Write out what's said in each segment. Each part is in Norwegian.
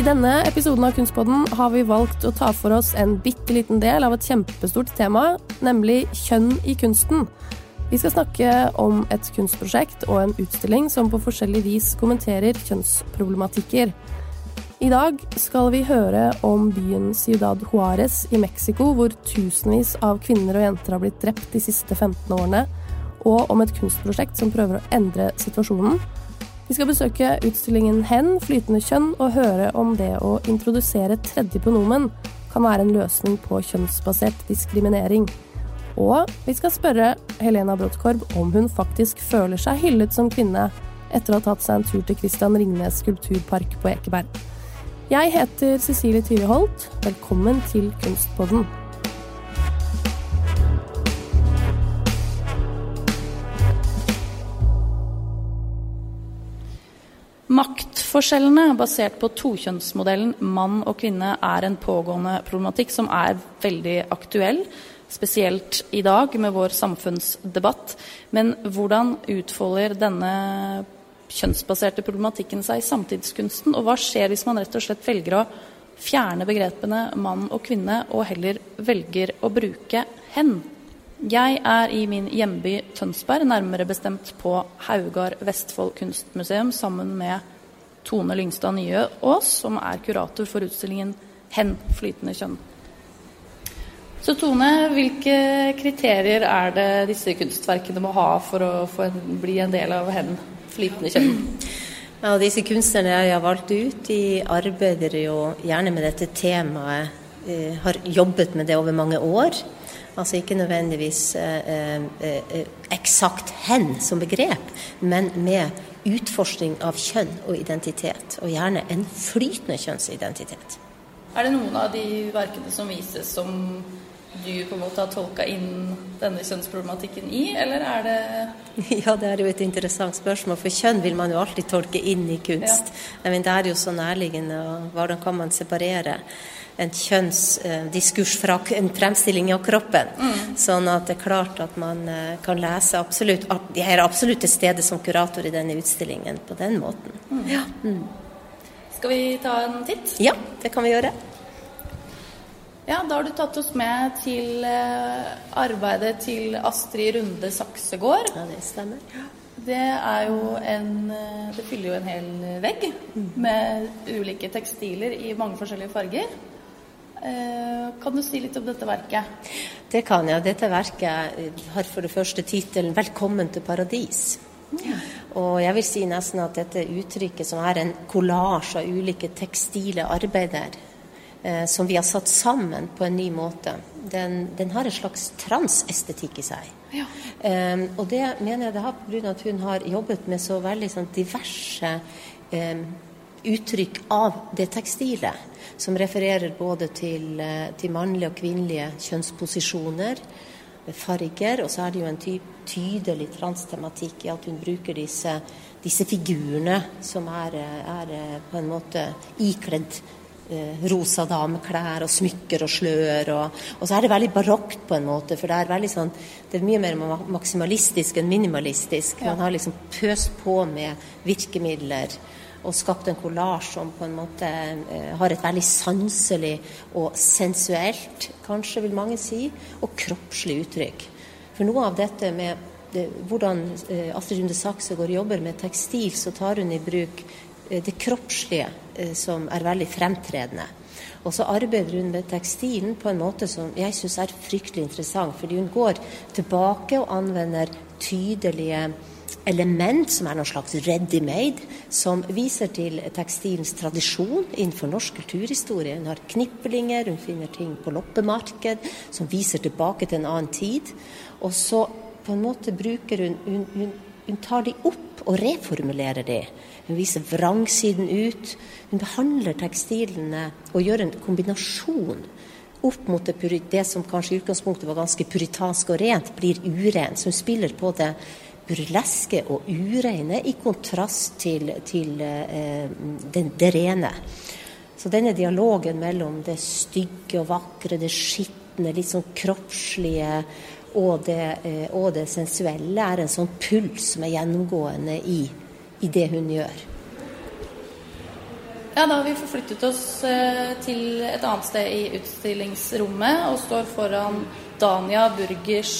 I denne episoden av Kunstpodden har vi valgt å ta for oss en bitte liten del av et kjempestort tema, nemlig kjønn i kunsten. Vi skal snakke om et kunstprosjekt og en utstilling som på forskjellig vis kommenterer kjønnsproblematikker. I dag skal vi høre om byen Ciudad Juárez i Mexico, hvor tusenvis av kvinner og jenter har blitt drept de siste 15 årene, og om et kunstprosjekt som prøver å endre situasjonen. Vi skal besøke utstillingen Hen, flytende kjønn, og høre om det å introdusere tredje pronomen kan være en løsning på kjønnsbasert diskriminering. Og vi skal spørre Helena Brodtkorb om hun faktisk føler seg hyllet som kvinne etter å ha tatt seg en tur til Christian Ringnes kulturpark på Ekeberg. Jeg heter Cecilie Tyre Holt. Velkommen til Kunstpodden. Maktforskjellene basert på tokjønnsmodellen mann og kvinne er en pågående problematikk som er veldig aktuell, spesielt i dag med vår samfunnsdebatt. Men hvordan utfolder denne kjønnsbaserte problematikken seg i samtidskunsten? Og hva skjer hvis man rett og slett velger å fjerne begrepene mann og kvinne, og heller velger å bruke hen? Jeg er i min hjemby Tønsberg, nærmere bestemt på Haugar Vestfold kunstmuseum, sammen med Tone Lyngstad Nyås, som er kurator for utstillingen 'Hen flytende kjønn'. Så Tone, hvilke kriterier er det disse kunstverkene må ha for å få bli en del av 'Hen flytende kjønn'? Ja, disse kunstnerne jeg har valgt ut, de arbeider jo gjerne med dette temaet. Eh, har jobbet med det over mange år. Altså ikke nødvendigvis eh, eh, eh, eksakt hen som begrep, men med utforskning av kjønn og identitet. Og gjerne en flytende kjønnsidentitet. Er det noen av de verkene som vises som du på en måte har tolka inn denne kjønnsproblematikken i, eller er det Ja, det er jo et interessant spørsmål, for kjønn vil man jo alltid tolke inn i kunst. Ja. Men det er jo så nærliggende, og hvordan kan man separere? En kjønnsdiskurs fra en fremstilling av kroppen. Mm. Sånn at det er klart at man eh, kan lese absolutt Jeg er absolutt til stede som kurator i denne utstillingen på den måten. Mm. Ja. Mm. Skal vi ta en titt? Ja, det kan vi gjøre. Ja, Da har du tatt oss med til eh, arbeidet til Astrid Runde Saksegård. Ja, det stemmer. Det er jo en eh, Det fyller jo en hel vegg mm. med ulike tekstiler i mange forskjellige farger. Eh, kan du si litt om dette verket? Det kan jeg. Dette verket har for det første tittelen 'Velkommen til paradis'. Ja. Og jeg vil si nesten at dette uttrykket, som er en kollasj av ulike tekstile arbeider, eh, som vi har satt sammen på en ny måte, den, den har en slags transestetikk i seg. Ja. Um, og det mener jeg det har pga. at hun har jobbet med så veldig sånn, diverse um, uttrykk av det tekstile som refererer både til, eh, til mannlige og kvinnelige kjønnsposisjoner, farger, og så er det jo en ty tydelig transtematikk i at hun bruker disse, disse figurene som er, er, eh, på en måte ikledd eh, rosa dameklær og smykker og slør. Og, og, så er det veldig barokt på en måte, for det er, veldig sånn, det er mye mer maksimalistisk enn minimalistisk. Man har liksom pøst på med virkemidler og skapt en kollasj som på en måte eh, har et veldig sanselig og sensuelt, kanskje vil mange si, og kroppslig uttrykk. For noe av dette med det, hvordan eh, Astrid Runde Saksegård jobber med tekstil, så tar hun i bruk eh, det kroppslige som er veldig fremtredende. Og så arbeider hun med tekstilen på en måte som jeg syns er fryktelig interessant, fordi hun går tilbake og anvender tydelige element som er noe slags ready-made, som viser til tekstilens tradisjon innenfor norsk kulturhistorie. Hun har kniplinger, hun finner ting på loppemarked som viser tilbake til en annen tid. Og så på en måte bruker hun Hun, hun, hun tar de opp og reformulerer de. Hun viser vrangsiden ut. Hun behandler tekstilene og gjør en kombinasjon opp mot det, det som kanskje i utgangspunktet var ganske puritansk og rent, blir urent. Så hun spiller på det burleske og ureine i kontrast til, til eh, det, det, rene. Så denne dialogen mellom det stygge og vakre, det skitne, litt sånn kroppslige og det, eh, og det sensuelle er en sånn puls som er gjennomgående i, i det hun gjør. Ja, da har vi forflyttet oss eh, til et annet sted i utstillingsrommet og står foran Dania Burgers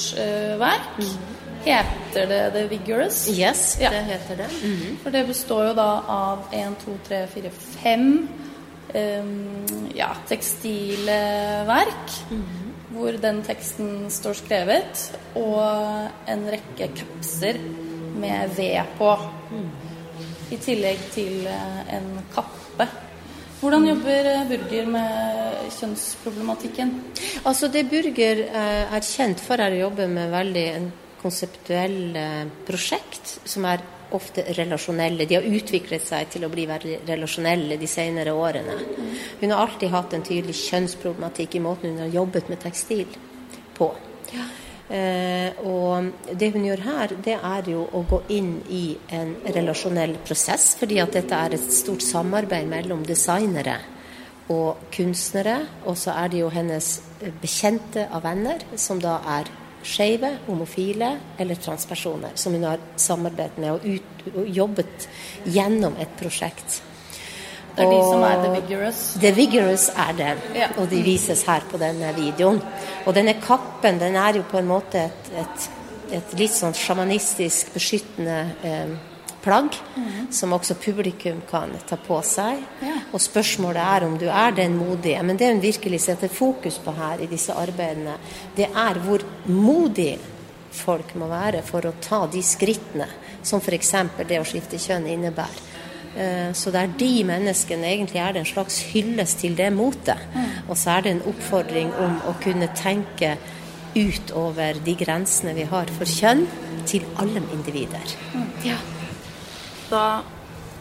verk. Mm. Heter det The Vigorous? Yes, ja. det heter det. Mm -hmm. For det består jo da av én, to, tre, fire, fem um, ja, tekstile verk. Mm -hmm. Hvor den teksten står skrevet. Og en rekke kapser med ved på. Mm. I tillegg til eh, en kappe. Hvordan jobber eh, Burger med kjønnsproblematikken? Altså Det Burger er kjent for, er å jobbe med veldig en konseptuelle prosjekt som er ofte relasjonelle. De har utviklet seg til å bli veldig relasjonelle de senere årene. Hun har alltid hatt en tydelig kjønnsproblematikk i måten hun har jobbet med tekstil på. Ja. Eh, og det hun gjør her, det er jo å gå inn i en relasjonell prosess, fordi at dette er et stort samarbeid mellom designere og kunstnere. Og så er det jo hennes bekjente av venner, som da er skeive, homofile eller transpersoner som hun har samarbeidet med og, ut, og jobbet gjennom et prosjekt. Det er de som er The Vigorous? The Vigorous er det, ja. og de vises her på denne videoen. Og denne kappen den er jo på en måte et, et, et litt sånn sjamanistisk beskyttende eh, plagg mm. som også publikum kan ta på seg. Ja. Og spørsmålet er om du er den modige. Men det hun virkelig setter fokus på her i disse arbeidene, det er hvor modig folk må være for å ta de skrittene som f.eks. det å skifte kjønn innebærer. Eh, så det er de menneskene egentlig er det en slags hyllest til det motet. Mm. Og så er det en oppfordring om å kunne tenke utover de grensene vi har for kjønn, til alle individer. Mm. Ja da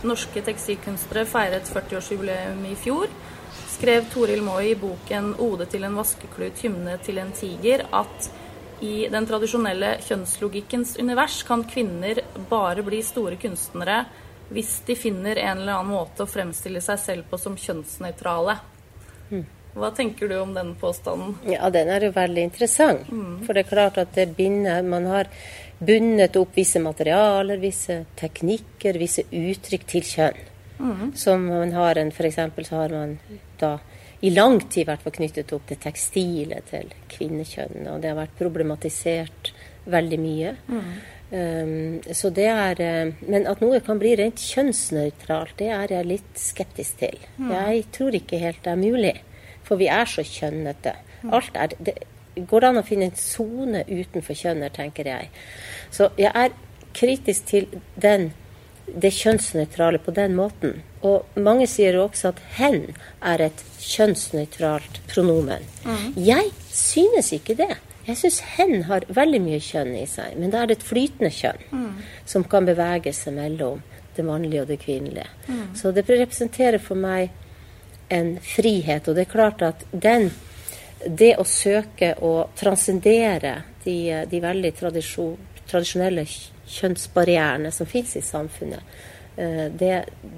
norske tekstilkunstnere feiret 40-årsjubileum i fjor, skrev Toril Moi i boken 'Ode til en vaskeklut, hymne til en tiger' at i den tradisjonelle kjønnslogikkens univers kan kvinner bare bli store kunstnere hvis de finner en eller annen måte å fremstille seg selv på som kjønnsnøytrale. Mm. Hva tenker du om den påstanden? Ja, Den er jo veldig interessant. Mm. For det er klart at det binder Man har bundet opp visse materialer, visse teknikker, visse uttrykk til kjønn. Mm. Som man har en F.eks. så har man da i lang tid vært knyttet opp det tekstile til kvinnekjønn. Og det har vært problematisert veldig mye. Mm. Um, så det er uh, Men at noe kan bli rent kjønnsnøytralt, det er jeg litt skeptisk til. Mm. Jeg tror ikke helt det er mulig. For vi er så kjønnete. Mm. Alt er, det, går det an å finne en sone utenfor kjønner, tenker jeg. Så jeg er kritisk til den, det kjønnsnøytrale på den måten. Og mange sier også at 'hen' er et kjønnsnøytralt pronomen. Mm. Jeg synes ikke det. Jeg syns 'hen' har veldig mye kjønn i seg, men da er det et flytende kjønn mm. som kan bevege seg mellom det mannlige og det kvinnelige. Mm. Så det representerer for meg en frihet, og det er klart at den det å søke å transcendere de, de veldig tradisjonelle kjønnsbarrierene som finnes i samfunnet, eh, det,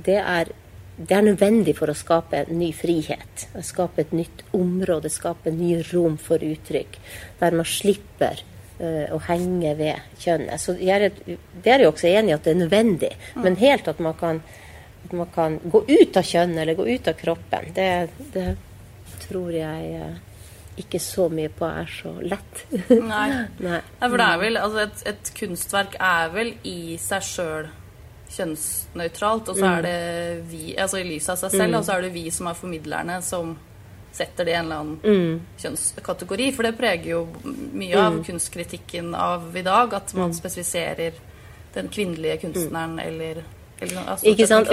det, er, det, er, nødvendig for å skape en ny frihet. Skape et nytt område, skape nye rom for uttrykk. Der man slipper uh, å henge ved kjønnet. Så jeg er, det er jo også enig i at det er nødvendig. Mm. Men helt at man kan, at man kan gå ut av kjønnet eller gå ut av kroppen, det, det tror jeg uh, ikke så mye på er så lett. Nei. Nei. for det er vel Altså, et, et kunstverk er vel i seg sjøl kjønnsnøytralt, og så er mm. det vi Altså i lys av seg selv, mm. og så er det vi som er formidlerne, som setter det i en eller annen mm. kjønnskategori. For det preger jo mye av mm. kunstkritikken av i dag, at man mm. spesifiserer den kvinnelige kunstneren eller ikke sant?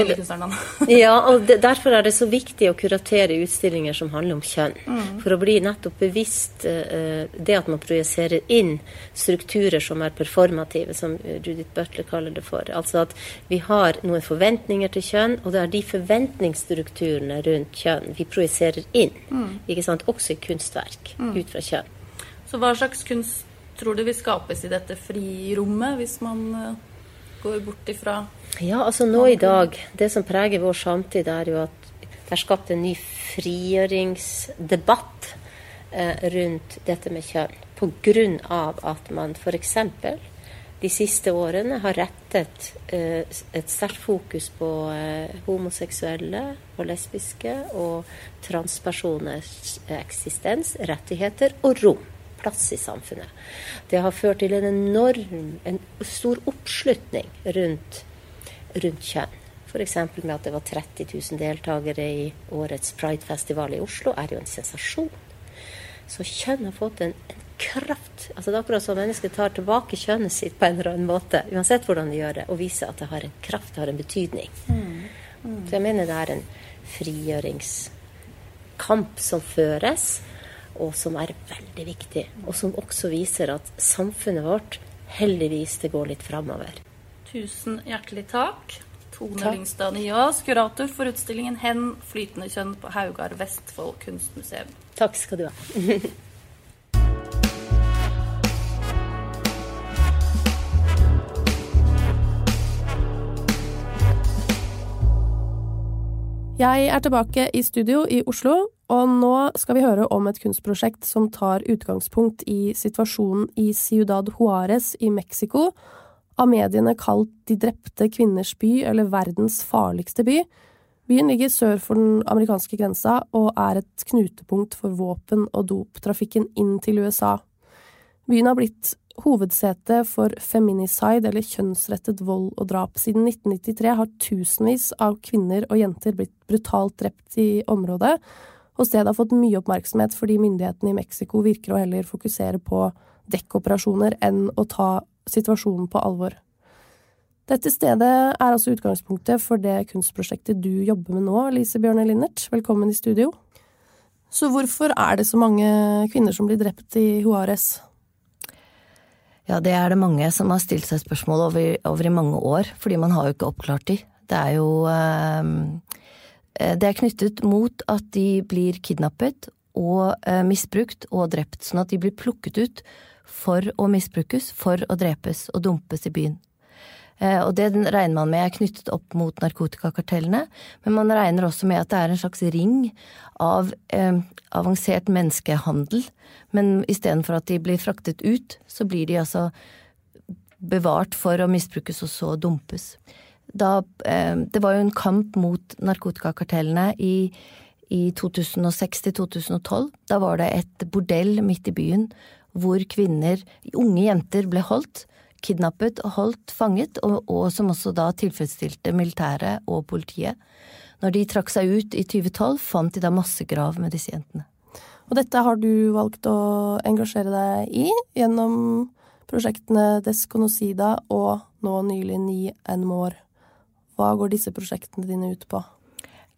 ja, og det, Derfor er det så viktig å kuratere utstillinger som handler om kjønn. Mm. For å bli nettopp bevisst uh, det at man projiserer inn strukturer som er performative, som Judith Butler kaller det for. Altså at vi har noen forventninger til kjønn, og det er de forventningsstrukturene rundt kjønn vi projiserer inn. Mm. ikke sant? Også i kunstverk. Mm. Ut fra kjønn. Så hva slags kunst tror du vil skapes i dette frirommet, hvis man uh, går bort ifra ja, altså nå i dag, det som preger vår samtid, er jo at det er skapt en ny frigjøringsdebatt eh, rundt dette med kjønn. Pga. at man f.eks. de siste årene har rettet eh, et sterkt fokus på eh, homoseksuelle og lesbiske og transpersoners eksistens, rettigheter og rom. Plass i samfunnet. Det har ført til en enorm, en stor oppslutning rundt, rundt kjønn. F.eks. med at det var 30 000 deltakere i årets Pride-festival i Oslo, er jo en sensasjon. Så kjønn har fått en, en kraft. Altså Det er akkurat som mennesket tar tilbake kjønnet sitt på en eller annen måte, uansett hvordan de gjør det, og viser at det har en kraft, det har en betydning. Mm. Mm. Så jeg mener det er en frigjøringskamp som føres, og som er veldig viktig. Og som også viser at samfunnet vårt heldigvis det går litt framover. Tusen hjertelig takk. Tone Lyngstad Nyås, kurator for utstillingen 'Hen flytende kjønn' på Haugar Vestfold kunstmuseum. Takk skal du ha. Jeg er tilbake i studio i Oslo, og nå skal vi høre om et kunstprosjekt som tar utgangspunkt i situasjonen i Ciudad Juárez i Mexico, av mediene kalt De drepte kvinners by, eller verdens farligste by. Byen ligger sør for den amerikanske grensa og er et knutepunkt for våpen- og doptrafikken inn til USA. Byen har blitt hovedsete for feminicide, eller kjønnsrettet vold og drap. Siden 1993 har tusenvis av kvinner og jenter blitt brutalt drept i området, og stedet har fått mye oppmerksomhet fordi myndighetene i Mexico virker å heller fokusere på dekkoperasjoner enn å ta situasjonen på alvor. Dette stedet er altså utgangspunktet for det kunstprosjektet du jobber med nå, Lise Bjørne Linnert. Velkommen i studio. Så hvorfor er det så mange kvinner som blir drept i Juárez? Ja, det er det mange som har stilt seg spørsmål over, over i mange år, fordi man har jo ikke oppklart de. Det er jo eh, Det er knyttet mot at de blir kidnappet og eh, misbrukt og drept, sånn at de blir plukket ut for å misbrukes, for å drepes og dumpes i byen. Eh, og det regner man med er knyttet opp mot narkotikakartellene, men man regner også med at det er en slags ring av eh, avansert menneskehandel. Men istedenfor at de blir fraktet ut, så blir de altså bevart for å misbrukes og så dumpes. Da, eh, det var jo en kamp mot narkotikakartellene i, i 2006 til 2012. Da var det et bordell midt i byen hvor kvinner, unge jenter, ble holdt kidnappet og holdt fanget, og, og som også da tilfredsstilte militæret og politiet. Når de trakk seg ut i 2012, fant de da massegrav med disse jentene. Og dette har du valgt å engasjere deg i gjennom prosjektene Desconocida og nå nylig Ni en More. Hva går disse prosjektene dine ut på?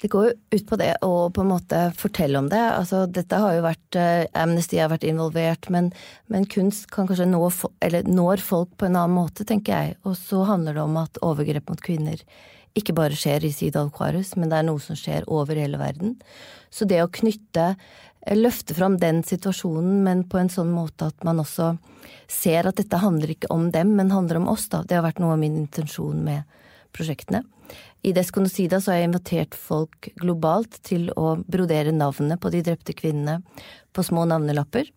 Det går jo ut på det å på en måte fortelle om det. Altså, dette har jo vært eh, Amnesty har vært involvert, men, men kunst kan kanskje nå når folk på en annen måte, tenker jeg. Og så handler det om at overgrep mot kvinner ikke bare skjer i Sidal Quarus, men det er noe som skjer over hele verden. Så det å knytte eh, Løfte fram den situasjonen, men på en sånn måte at man også ser at dette handler ikke om dem, men handler om oss, da. Det har vært noe av min intensjon med prosjektene. I Desconocida så har jeg invitert folk globalt til å brodere navnet på de drepte kvinnene på små navnelapper.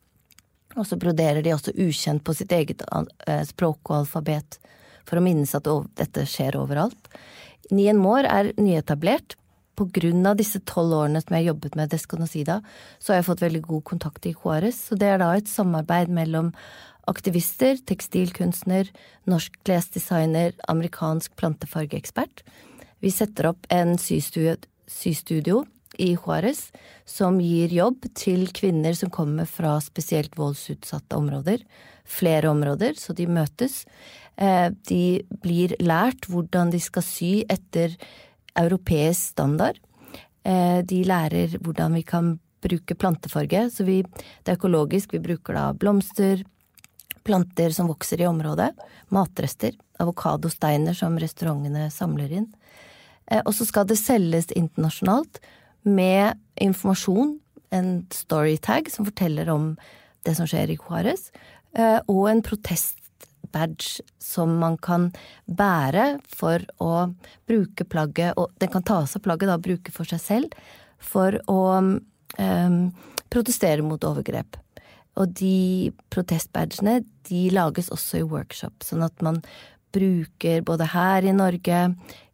Og så broderer de også ukjent på sitt eget eh, språk og alfabet, for å minnes at dette skjer overalt. Nien Mår er nyetablert. På grunn av disse tolv årene som jeg har jobbet med Desconocida, så har jeg fått veldig god kontakt i Juarez. Så det er da et samarbeid mellom aktivister, tekstilkunstner, norsk klesdesigner, amerikansk plantefargeekspert. Vi setter opp en systudio, systudio i Juárez som gir jobb til kvinner som kommer fra spesielt voldsutsatte områder. Flere områder, så de møtes. Eh, de blir lært hvordan de skal sy etter europeisk standard. Eh, de lærer hvordan vi kan bruke plantefarge. Så vi, det er økologisk. Vi bruker da blomster, planter som vokser i området, matrester, avokadosteiner som restaurantene samler inn. Eh, og så skal det selges internasjonalt med informasjon, en storytag som forteller om det som skjer i Juárez, eh, og en protestbadge som man kan bære for å bruke plagget, og den kan ta av seg plagget da, bruke for seg selv, for å um, protestere mot overgrep. Og de protestbadgene de lages også i workshop, sånn at man bruker både her i Norge,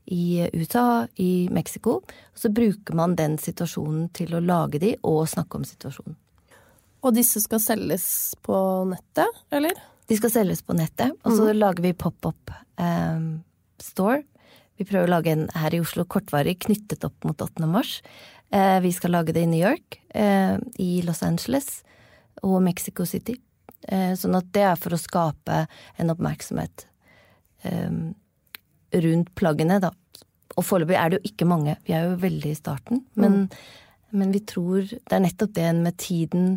i USA, i Mexico, og så bruker man den situasjonen til å lage de og snakke om situasjonen. Og disse skal selges på nettet, eller? De skal selges på nettet, og så mm. lager vi pop-up eh, store. Vi prøver å lage en her i Oslo kortvarig knyttet opp mot 8. mars. Eh, vi skal lage det i New York, eh, i Los Angeles og Mexico City. Eh, sånn at det er for å skape en oppmerksomhet eh, rundt plaggene, da. Og foreløpig er det jo ikke mange, vi er jo veldig i starten. Men, mm. men vi tror det er nettopp det med tiden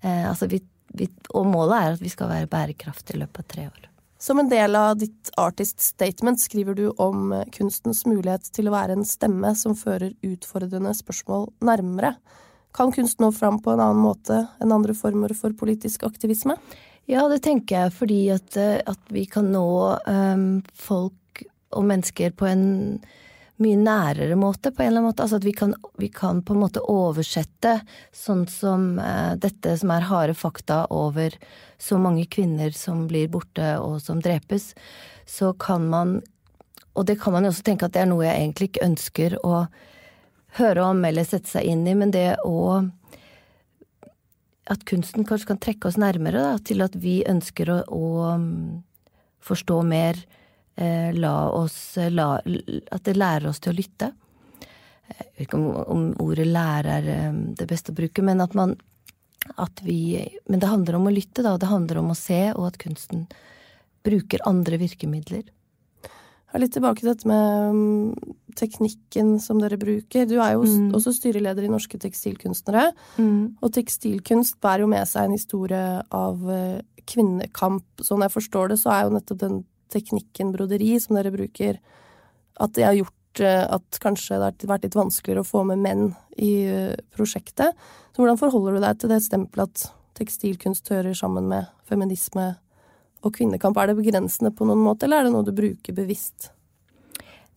eh, altså vi, vi, Og målet er at vi skal være bærekraftige i løpet av tre år. Som en del av ditt artist statement skriver du om eh, kunstens mulighet til å være en stemme som fører utfordrende spørsmål nærmere. Kan kunst nå fram på en annen måte enn andre former for politisk aktivisme? Ja, det tenker jeg fordi at, eh, at vi kan nå um, folk og mennesker på en mye nærere måte, på en eller annen måte. Altså at vi kan, vi kan på en måte oversette sånn som eh, dette som er harde fakta over så mange kvinner som blir borte og som drepes, så kan man Og det kan man jo også tenke at det er noe jeg egentlig ikke ønsker å høre om eller sette seg inn i, men det å At kunsten kanskje kan trekke oss nærmere da, til at vi ønsker å, å forstå mer la oss la, At det lærer oss til å lytte. Jeg vet ikke om, om ordet lære er eh, det beste å bruke, men at man at vi Men det handler om å lytte, da. Det handler om å se, og at kunsten bruker andre virkemidler. Jeg er litt tilbake til dette med um, teknikken som dere bruker. Du er jo mm. også styreleder i Norske Tekstilkunstnere. Mm. Og tekstilkunst bærer jo med seg en historie av kvinnekamp. Sånn jeg forstår det, så er jo nettopp den teknikken broderi som dere bruker, at det har gjort eh, at kanskje det har vært litt vanskeligere å få med menn i eh, prosjektet. Så hvordan forholder du deg til det stempelet at tekstilkunst hører sammen med feminisme og kvinnekamp? Er det begrensende på noen måte, eller er det noe du bruker bevisst?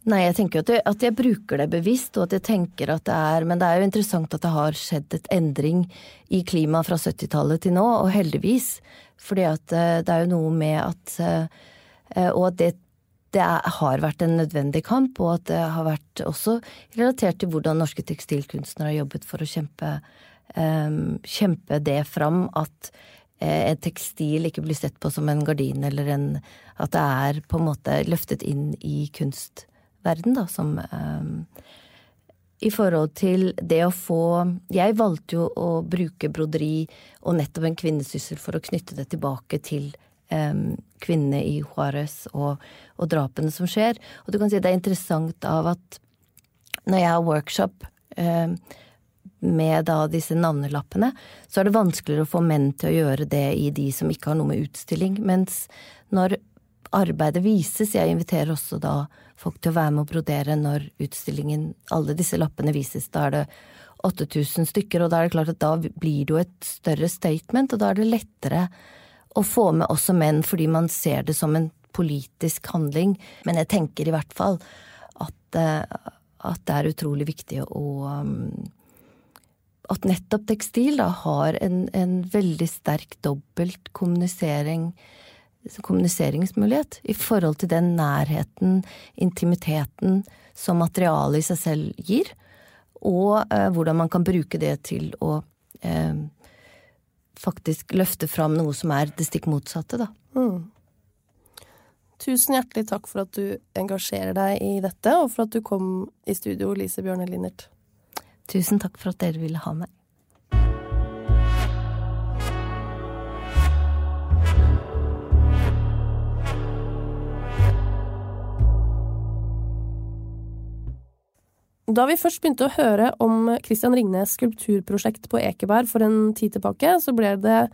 Nei, jeg tenker at jeg, at jeg, bruker det bevisst, og at jeg tenker at det er Men det er jo interessant at det har skjedd et endring i klimaet fra 70-tallet til nå, og heldigvis. Fordi at eh, det er jo noe med at og at det, det har vært en nødvendig kamp, og at det har vært også relatert til hvordan norske tekstilkunstnere har jobbet for å kjempe, um, kjempe det fram at et tekstil ikke blir sett på som en gardin eller en At det er på en måte løftet inn i kunstverden, da, som um, i forhold til det å få Jeg valgte jo å bruke broderi og nettopp en kvinnesyssel for å knytte det tilbake til kvinnene i Juárez og, og, drapene som skjer. Og du kan si det er interessant av at når jeg har workshop med da disse navnelappene, så er det vanskeligere å få menn til å gjøre det i de som ikke har noe med utstilling. Mens når arbeidet vises, jeg inviterer også da folk til å være med og brodere når utstillingen, alle disse lappene vises. Da er det 8000 stykker, og da er det klart at da blir det jo et større statement, og da er det lettere å få med også menn fordi man ser det som en politisk handling. Men jeg tenker i hvert fall at, eh, at det er utrolig viktig å um, At nettopp tekstil da har en, en veldig sterk dobbelt kommunisering kommuniseringsmulighet i forhold til den nærheten, intimiteten, som materialet i seg selv gir, og eh, hvordan man kan bruke det til å eh, faktisk løfte fram noe som er det stikk motsatte, da. Mm. Tusen hjertelig takk for at du engasjerer deg i dette, og for at du kom i studio, Lise Bjørne Linnert. Tusen takk for at dere ville ha meg. Da vi først begynte å høre om Christian Ringnes skulpturprosjekt på Ekeberg for en tid tilbake, så ble det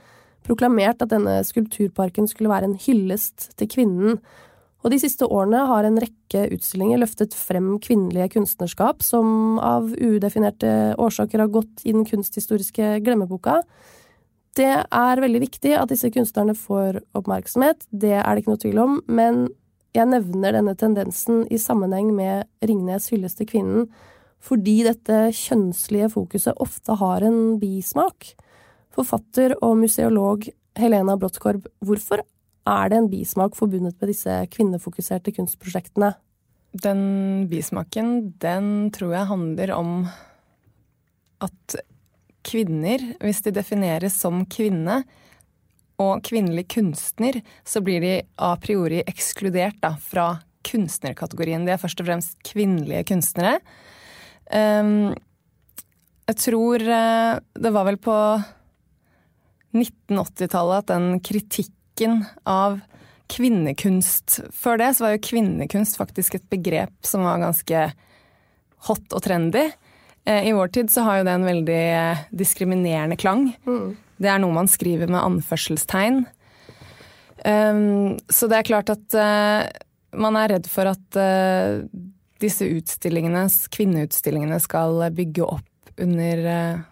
proklamert at denne skulpturparken skulle være en hyllest til kvinnen. Og de siste årene har en rekke utstillinger løftet frem kvinnelige kunstnerskap som av udefinerte årsaker har gått i den kunsthistoriske glemmeboka. Det er veldig viktig at disse kunstnerne får oppmerksomhet, det er det ikke noe tvil om, men jeg nevner denne tendensen i sammenheng med Ringnes hyllest til kvinnen fordi dette kjønnslige fokuset ofte har en bismak. Forfatter og museolog Helena Brodtkorb, hvorfor er det en bismak forbundet med disse kvinnefokuserte kunstprosjektene? Den bismaken, den tror jeg handler om at kvinner, hvis de defineres som kvinne, og kvinnelig kunstner, så blir de a priori ekskludert da, fra kunstnerkategorien. De er først og fremst kvinnelige kunstnere. Um, jeg tror uh, det var vel på 1980-tallet at den kritikken av kvinnekunst Før det så var jo kvinnekunst faktisk et begrep som var ganske hot og trendy. Eh, I vår tid så har jo det en veldig eh, diskriminerende klang. Mm. Det er noe man skriver med anførselstegn. Um, så det er klart at uh, man er redd for at uh, disse utstillingene, kvinneutstillingene, skal bygge opp under uh,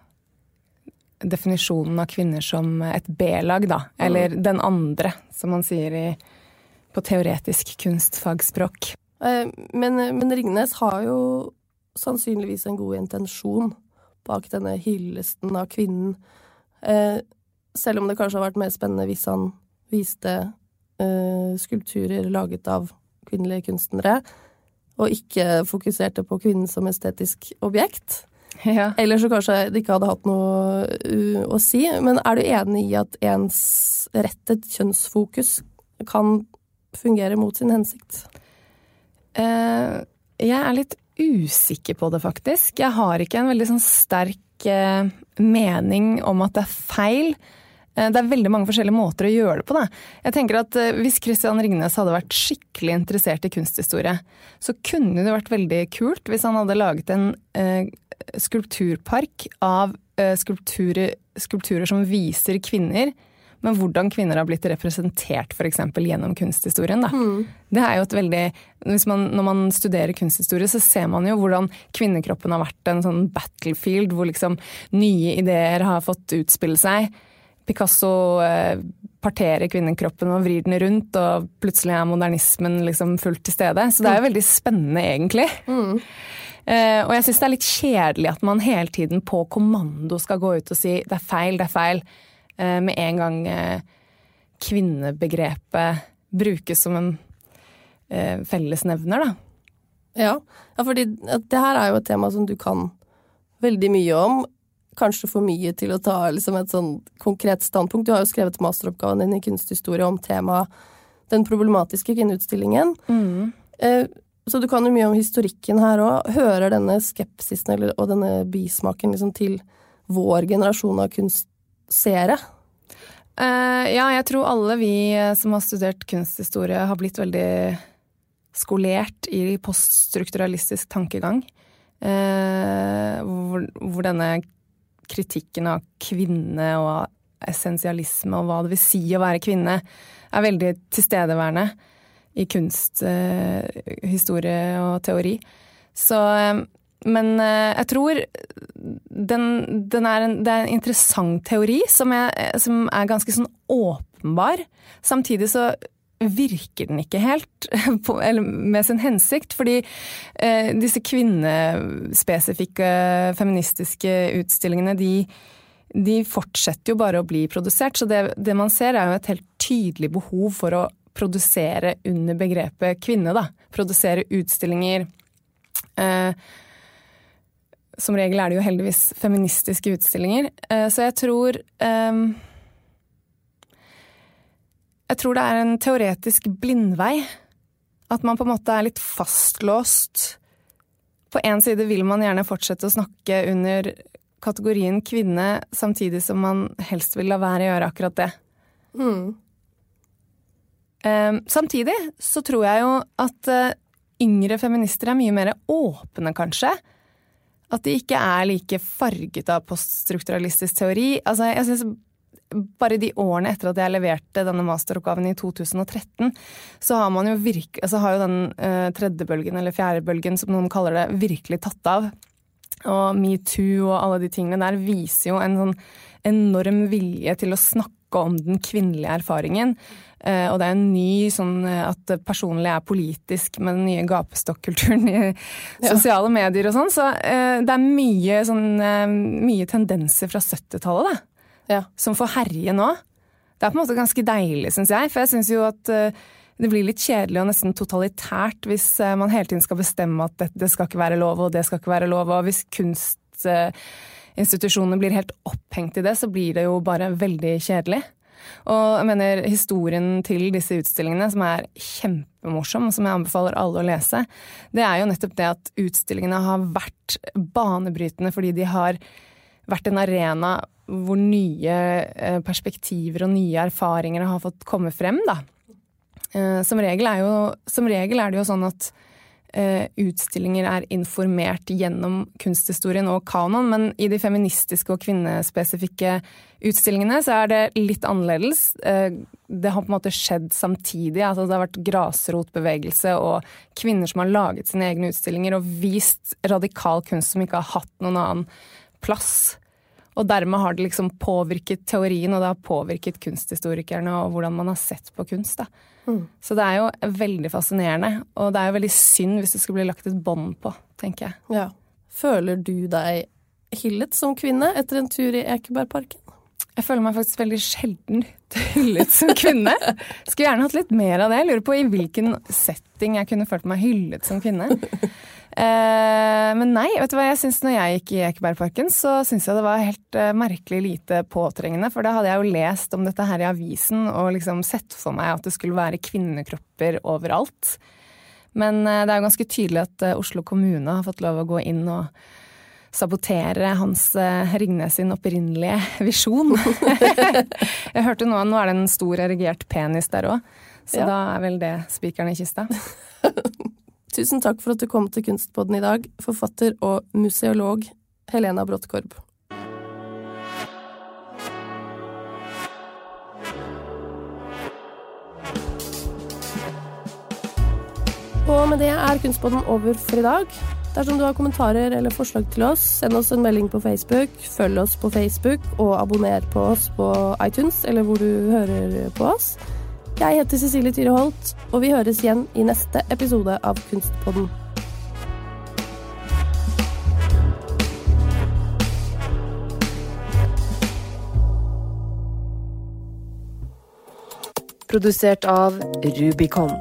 definisjonen av kvinner som et B-lag, da. Eller mm. den andre, som man sier i, på teoretisk kunstfagspråk. Men, men Ringnes har jo sannsynligvis en god intensjon bak denne hyllesten av kvinnen. Eh, selv om det kanskje har vært mer spennende hvis han viste eh, skulpturer laget av kvinnelige kunstnere, og ikke fokuserte på kvinnen som estetisk objekt. Ja. Eller så kanskje det ikke hadde hatt noe uh, å si. Men er du enig i at ensrettet kjønnsfokus kan fungere mot sin hensikt? Uh, jeg er litt usikker på det, faktisk. Jeg har ikke en veldig sånn sterk eh, mening om at det er feil. Eh, det er veldig mange forskjellige måter å gjøre det på. Da. Jeg tenker at eh, Hvis Christian Ringnes hadde vært skikkelig interessert i kunsthistorie, så kunne det vært veldig kult hvis han hadde laget en skulpturpark av skulpturer, skulpturer som viser kvinner men hvordan kvinner har blitt representert f.eks. gjennom kunsthistorien. Mm. Det er jo et veldig man, Når man studerer kunsthistorie, så ser man jo hvordan kvinnekroppen har vært en sånn battlefield hvor liksom nye ideer har fått utspille seg. Picasso eh, parterer kvinnekroppen og vrir den rundt, og plutselig er modernismen liksom fullt til stede. Så det er jo veldig spennende, egentlig. Mm. Uh, og jeg syns det er litt kjedelig at man hele tiden på kommando skal gå ut og si det er feil, det er feil. Eh, med en gang eh, kvinnebegrepet brukes som en eh, fellesnevner, da. Ja, ja fordi det her er jo et tema som du kan veldig mye om. Kanskje for mye til å ta liksom, et sånn konkret standpunkt. Du har jo skrevet masteroppgaven din i kunsthistorie om temaet den problematiske kvinneutstillingen. Mm. så du kan jo mye om historikken her òg. Hører denne skepsisen eller, og denne bismaken liksom, til vår generasjon av kunst seere? Uh, ja, jeg tror alle vi eh, som har studert kunsthistorie, har blitt veldig skolert i poststrukturalistisk tankegang. Uh, hvor, hvor, denne kritikken av kvinne og essensialisme og hva det vil si å være kvinne, er veldig tilstedeværende i kunst, historie og teori. Så men eh, jeg tror den, den er en, det er en interessant teori som er, som er ganske sånn åpenbar. Samtidig så virker den ikke helt på, med sin hensikt. Fordi eh, disse kvinnespesifikke feministiske utstillingene, de, de, fortsetter jo bare å bli produsert. Så det, det, man ser er jo et helt tydelig behov for å produsere under begrepet kvinne, da. Produsere utstillinger. Eh, som regel er det jo heldigvis feministiske utstillinger. Eh, så jeg tror um, Jeg tror det er en teoretisk blindvei. At man på en måte er litt fastlåst. På én side vil man gjerne fortsette å snakke under kategorien kvinne, samtidig som man helst vil la være å gjøre akkurat det. Mm. Um, samtidig så tror jeg jo at uh, yngre feminister er mye mer åpne, kanskje at de ikke er like farget av poststrukturalistisk teori. Altså, jeg synes bare de årene etter at jeg leverte denne masteroppgaven i 2013, så har man jo virke, altså har jo den uh, tredje bølgen, eller fjerde bølgen, som noen kaller det, virkelig tatt av. Og metoo og alle de tingene der viser jo en sånn enorm vilje til å snakke om den kvinnelige erfaringen. Eh, og det er en ny sånn eh, at personlig er politisk med den nye gapestokkulturen i sosiale ja. medier og sånn. Så eh, det er mye, sånn, mye tendenser fra 70-tallet, da. Ja. som får herje nå. Det er på en måte ganske deilig, syns jeg. For jeg syns jo at det blir litt kjedelig og nesten totalitært hvis man hele tiden skal bestemme at det, det skal ikke være lov, og det skal ikke være lov. Og hvis kunstinstitusjonene blir helt opphengt i det, så blir det jo bare veldig kjedelig. Og jeg mener, historien til disse utstillingene, som er kjempemorsom, og som jeg anbefaler alle å lese, det er jo nettopp det at utstillingene har vært banebrytende fordi de har vært en arena hvor nye eh, perspektiver og nye erfaringer har fått komme frem, da. Eh, som regel er, jo, som regel er det jo sånn at utstillinger er informert gjennom kunsthistorien og kanon, men i de feministiske og kvinnespesifikke utstillingene så er det litt annerledes. Det har på en måte skjedd samtidig. Altså det har vært grasrotbevegelse og kvinner som har laget sine egne utstillinger og vist radikal kunst som ikke har hatt noen annen plass. Og dermed har det liksom påvirket teorien, og det har påvirket kunsthistorikerne og hvordan man har sett på kunst. Mm. Så det er jo veldig fascinerende, og det er jo veldig synd hvis det skulle bli lagt et bånd på, tenker jeg. Ja. Føler du deg hyllet som kvinne etter en tur i Ekebergparken? Jeg føler meg faktisk veldig sjelden hyllet som kvinne. Skulle gjerne hatt litt mer av det. Jeg lurer på i hvilken setting jeg kunne følt meg hyllet som kvinne. Eh, men nei, vet du hva jeg syns når jeg gikk i Ekebergparken, så syns jeg det var helt eh, merkelig lite påtrengende. For da hadde jeg jo lest om dette her i avisen og liksom sett for meg at det skulle være kvinnekropper overalt. Men eh, det er jo ganske tydelig at Oslo kommune har fått lov å gå inn og sabotere Hans Ringnes sin opprinnelige visjon. jeg hørte nå nå er det en stor erigert penis der òg, så ja. da er vel det spikeren i kista. Tusen takk for at du kom til Kunstpodden i dag, forfatter og museolog Helena Bråttkorb. Og med det er Kunstpodden over for i dag. Dersom du har kommentarer eller forslag til oss, send oss en melding på Facebook, følg oss på Facebook og abonner på oss på iTunes eller hvor du hører på oss. Jeg heter Cecilie Tyre Holt, og vi høres igjen i neste episode av Kunstpodden. Produsert av Rubicon.